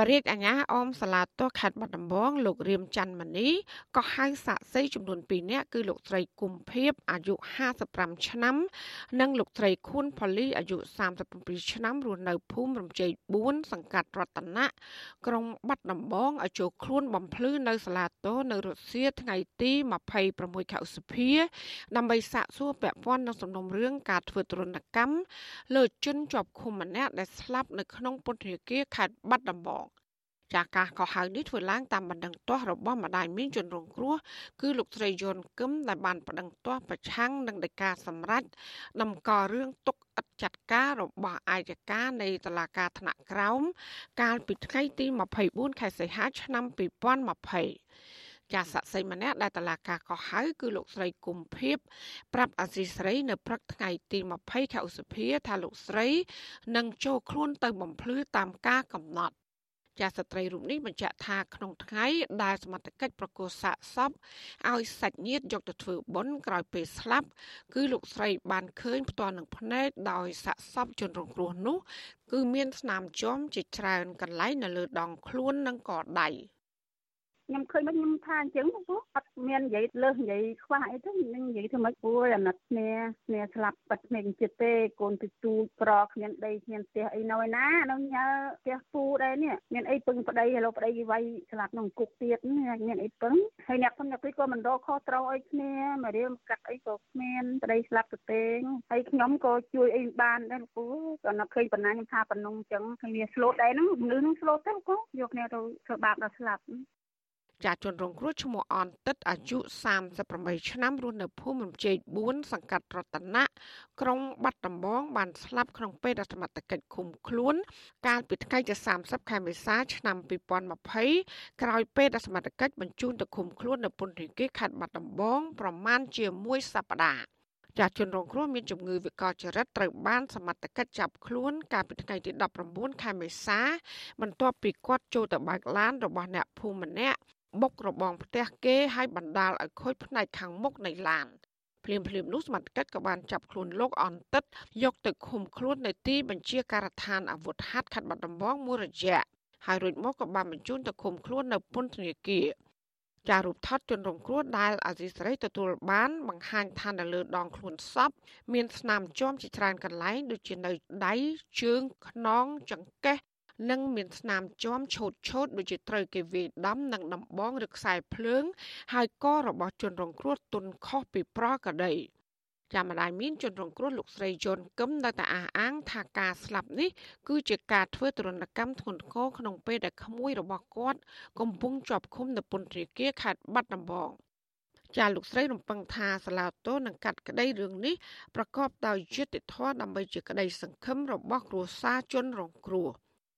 បរិយាអាញាអមសាឡាតោខេត្តបាត់ដំបងលោករៀមច័ន្ទមនីក៏ហៅសាក់សីចំនួន2នាក់គឺលោកស្រីគុំភៀបអាយុ55ឆ្នាំ និងលោកស្រីខួនផលីអាយុ37ឆ្នាំរស់នៅភូមិរំជ័យ4សង្កាត់រតនៈក្រុងបាត់ដំបងឲ្យចូលខ្លួនបំភ្លឺនៅសាឡាតោនៅរុស្ស៊ីថ្ងៃទី26ខែឧសភាដើម្បីសាកសួរពាក់ព័ន្ធនឹងសំណុំរឿងការធ្វើទរណកម្មលើជនជាប់ឃុំម្នាក់ដែលស្លាប់នៅក្នុងពន្ធនាគារខេត្តបាត់ដំបង ចាការកោះហៅនេះធ្វើឡើងតាមបណ្ដឹងទាស់របស់ម្ដាយមានជនរងគ្រោះគឺលោកស្រីយនគឹមដែលបានបណ្ដឹងទាស់ប្រឆាំងនឹងដីកាសម្រេចដំកល់រឿងទុកឥតចាត់ការរបស់អាយកានៃតុលាការថ្នាក់ក្រោម កាលពីថ្ងៃទី24ខែសីហាឆ្នាំ2020ចាស័ក្តិសិទ្ធិម្នាក់ដែលតឡាការកោះហៅគឺលោកស្រីគុំភៀបប្រាប់អាស៊ីស្រីនៅព្រឹកថ្ងៃទី20ខែឧសភាថាលោកស្រីនឹងចូលខ្លួនទៅបំភ្លឺតាមការកំណត់ ចាស្ត្រីរូបនេះបញ្ជាក់ថាក្នុងថ្ងៃដែលសមត្ថកិច្ចប្រកាសសាកសពឲ្យសាច់ញាតិយកទៅធ្វើបុណ្យក្រោយពេលស្លាប់ គឺលោកស្រីបានឃើញផ្ទាល់នឹងភ្នែកដោយសាកសពជនរងគ្រោះនោះ គឺមានស្នាមជាំជាច្រើនកន្លែងនៅលើដងខ្លួននិងកដៃ។ ខ្ញុំឃើញមកខ្ញុំថាអញ្ចឹងព្រោះអត់មាននិយាយលើសនិយាយខ្វះអីទេនឹងនិយាយធ្វើម៉េចព្រោះអាណិតគ្នាគ្នាស្លាប់បាត់គ្នាចិត្តទេកូនទៅទូប្រគ្មានដីគ្មានផ្ទះអីនៅឯណានៅញ៉ាផ្ទះពូដែរនេះមានអីពឹងប្តីឥឡូវប្តីគេវាយស្លាប់ក្នុងគុកទៀតមានអីពឹងហើយអ្នកខ្ញុំអ្នកពីក៏មិនរកខុសត្រូវអីគ្នាមករៀមកាត់អីក៏គ្មានប្តីស្លាប់ទៅទេហើយខ្ញុំក៏ជួយអីបានដែរលោកពូក៏នឹកឃើញប៉ុណ្ណាខ្ញុំថាប៉ុណ្ណឹងអញ្ចឹងឃើញវាស្លូតដែរហ្នឹងមនុស្សហ្នឹងស្លូតទៅគូយកគ្នាទៅធ្វើបាបដល់ស្លាប់ ចាជនរងគ្រោះឈ្មោះអនតិតអាយុ38ឆ្នាំរស់នៅភូមិរំជែក4សង្កាត់រតនៈក្រុងបាត់ដំបងបានស្លាប់ក្នុងពេលដែលសមត្ថកិច្ចឃុំខ្លួន កាលពីថ្ងៃទី30ខែមេសាឆ្នាំ2020ក្រោយពេលដែលសមត្ថកិច្ចបញ្ជូនទៅឃុំខ្លួននៅពន្ធនាគារខេត្តបាត់ដំបងប្រមាណជាមួយសប្តាហ៍ចាជនរងគ្រោះមានជំងឺវិកលចរិតត្រូវបានសមត្ថកិច្ចចាប់ខ្លួន កាលពីថ្ងៃទី19ខែមេសា បន្ទាប់ពីគាត់ចូលទៅបើកឡានរបស់អ្នកភូមិម្នាក់ បុករបងផ្ទះគេហើយបណ្ដាលឲ្យខូចផ្នែកខាងមុខនៃឡានភ្លាមភ្លាមនោះសមត្ថកិច្ចក៏បានចាប់ខ្លួនលោកអន្តិតយកទៅឃុំខ្លួននៅទីបញ្ជាការដ្ឋានអាវុធហត្ថខេត្តបាត់ដំបងមួយរយៈហើយរួចមកក៏បានបញ្ជូនទៅឃុំខ្លួននៅពន្ធនាគារចារូបថតជនរងគ្រោះដែលអាស៊ីសេរីទទួលបានបង្ហាញថានៅលើដងខ្លួនសពមានស្នាមជាំជាច្រើនកន្លែងដូចជានៅដៃជើងខ្នងចង្កេះ និងមានស្នាមជាំឆូតឆូតដូចជាត្រូវគេវាយដំនិងដំបងឬខ្សែភ្លើង ហើយករបស់ជនរងគ្រោះទុនខុសពីប្រកដីចាំម្ដាយមានជនរងគ្រោះលោកស្រីយន់កឹមនៅតែអះអាង ថាការស្លាប់នេះគឺជាការធ្វើទរណកម្មធ្ងន់ធ្ងរក្នុងពេលដែលក្មួយរបស់គាត់ កំពុងជាប់ឃុំនៅពន្ធនាគារខេត្តបាត់ដំបងចាលោកស្រីរំពឹងថាសាឡាតូនឹងកាត់ក្តីរឿងនេះប្រកបដោយយុត្តិធម៌ដើម្បីជាក្តីសង្ឃឹមរបស់គ្រួសារជនរងគ្រោះ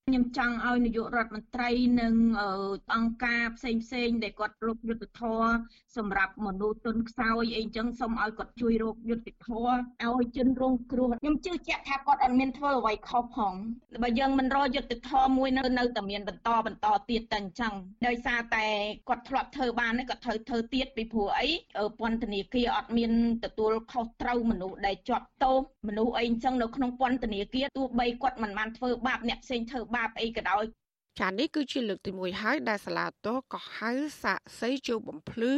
ខ្ញុំចង់ឲ្យនាយករដ្ឋមន្ត្រីនិងអង្គការផ្សេងផ្សេងដែលគាត់រកយុទ្ធធរសម្រាប់មនុស្សទុនខ្សោយអីចឹងសូមឲ្យគាត់ជួយរកយុទ្ធធរឲ្យជនរងគ្រោះខ្ញុំជឿជាក់ថាគាត់អត់មានធ្វើអ្វីខុសផងបើយើងមិនរកយុទ្ធធរមួយនៅនៅតែមានបន្តបន្តទៀតតែអញ្ចឹងដោយសារតែគាត់ធ្លាប់ធ្វើបានគាត់ត្រូវធ្វើទៀតពីព្រោះអីពន្ធនាគារអត់មានទទួលខុសត្រូវមនុស្សដែលជាប់ទោសមនុស្សអីអញ្ចឹងនៅក្នុងពន្ធនាគារទោះបីគាត់មិនបានធ្វើបាបអ្នកផ្សេងធ្វើបាបអីក៏ដោយចានេះគឺជាលើកទី1ហើយដែលសាឡាតូក៏ហៅសាកសីជួបំភ្លឺ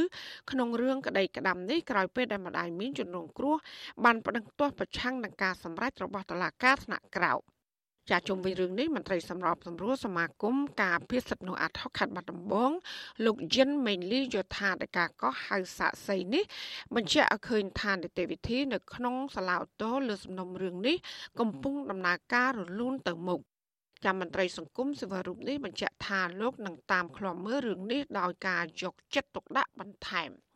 ក្នុងរឿងក្តីក្តាំនេះក្រោយពេលដែលម្ដាយមានជំនន់គ្រោះបានប្តឹងទាស់ប្រឆាំងនឹងការសម្រេចរបស់តុលាការថ្នាក់ក្រោមចាជុំវិញរឿងនេះមន្ត្រីសម្របសម្រួលសមាគមការពារសិទ្ធិមនុស្សអាត់ហុកខេត្តបាត់ដំបងលោកយិនមេងលីយថាដែលការកោះហៅសាកសីនេះបញ្ជាក់ឲ្យឃើញថានីតិវិធីនៅក្នុងសាលាឧទ្ធរលើសំណុំរឿងនេះកំពុងដំណើរការរលូនទៅមុខ ចាំមន្ត្រីសង្គមសេវារូបនេះបញ្ជាក់ថាលោកនឹងតាមឃ្លាំមើលរឿងនេះដោយការយកចិត្តទុកដាក់បន្ថែម។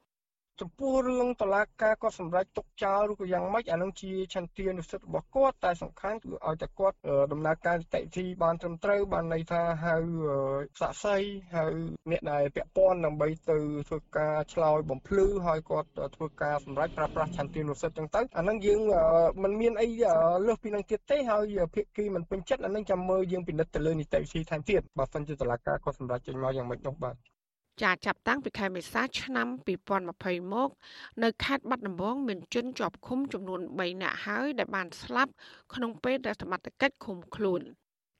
ចំពោះរឿងតឡាការគាត់សម្រេចទុកចោលឬក៏យ៉ាងម៉េចអានឹងជាឆន្ទានុសិទ្ធិរបស់គាត់តែសំខាន់គឺឲ្យតែគាត់ដំណើរការនីតិវិធីបានត្រឹមត្រូវបានន័យថាហៅសាក់សីហៅអ្នកដែលពាក់ព័ន្ធដើម្បីទៅធ្វើការឆ្លើយបំភ្លឺឲ្យគាត់ធ្វើការសម្រេចប្រើប្រាស់ឆន្ទានុសិទ្ធិចឹងទៅអានឹងយើងមិនមានអីលើសពីនឹងទៀតទេហើយភាគីមិនពេញចិត្តអានឹងចាំមើលយើងពិនិត្យទៅលើនីតិវិធីថែមទៀតបើសិនជាតឡាការគាត់សម្រេចចេញមកយ៉ាងម៉េចនោះបាទ ចាចាប់តាំងពីខែមេសាឆ្នាំ2020មកនៅខេត្តបាត់ដំបងមានជនជាប់ឃុំចំនួន3នាក់ហើយដែលបានស្លាប់ក្នុងពេលដែលសមត្ថកិច្ចឃុំខ្លួន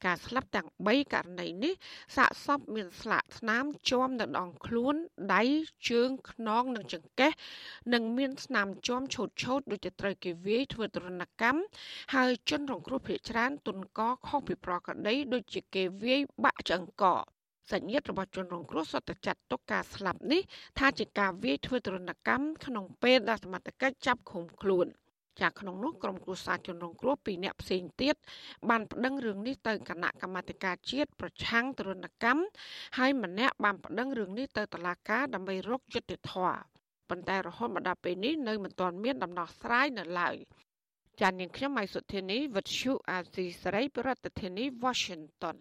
ការស្លាប់ទាំង3ករណីនេះសាកសពមានស្លាកស្នាមជាប់នៅដងខ្លួនដៃជើងខ្នងនិងចង្កេះនិងមានស្នាមជាប់ឈូតឈូតដូចជាត្រូវគេវាយធ្វើទរណកម្មហើយជនរងគ្រោះភ័យច្រើនទុនកខុសពីប្រក្រតីដូចជាគេវាយបាក់ឆ្អឹងក សញ្ញាតរបស់ជនរងគ្រោះសុទ្ធតែចាត់ទុកការស្លាប់នេះថាជាការវាយធ្វើទរណកម្មក្នុងពេលដែលសមត្ថកិច្ចចាប់ឃុំខ្លួន។ចាក្នុងនោះក្រុមគ្រួសារជនរងគ្រោះពីរអ្នកផ្សេងទៀតបានប្តឹងរឿងនេះទៅគណៈកម្មាធិការជាតិប្រឆាំងទរណកម្មហើយម្នាក់បានប្តឹងរឿងនេះទៅតុលាការដើម្បីរកយុត្តិធម៌ប៉ុន្តែរហូតមកដល់ពេលនេះនៅមិនទាន់មានដំណោះស្រាយនៅឡើយចាននាងខ្ញុំម៉ៃសុធានីវិទ្យុអាស៊ីសេរីប្រធានាធិបតី Washington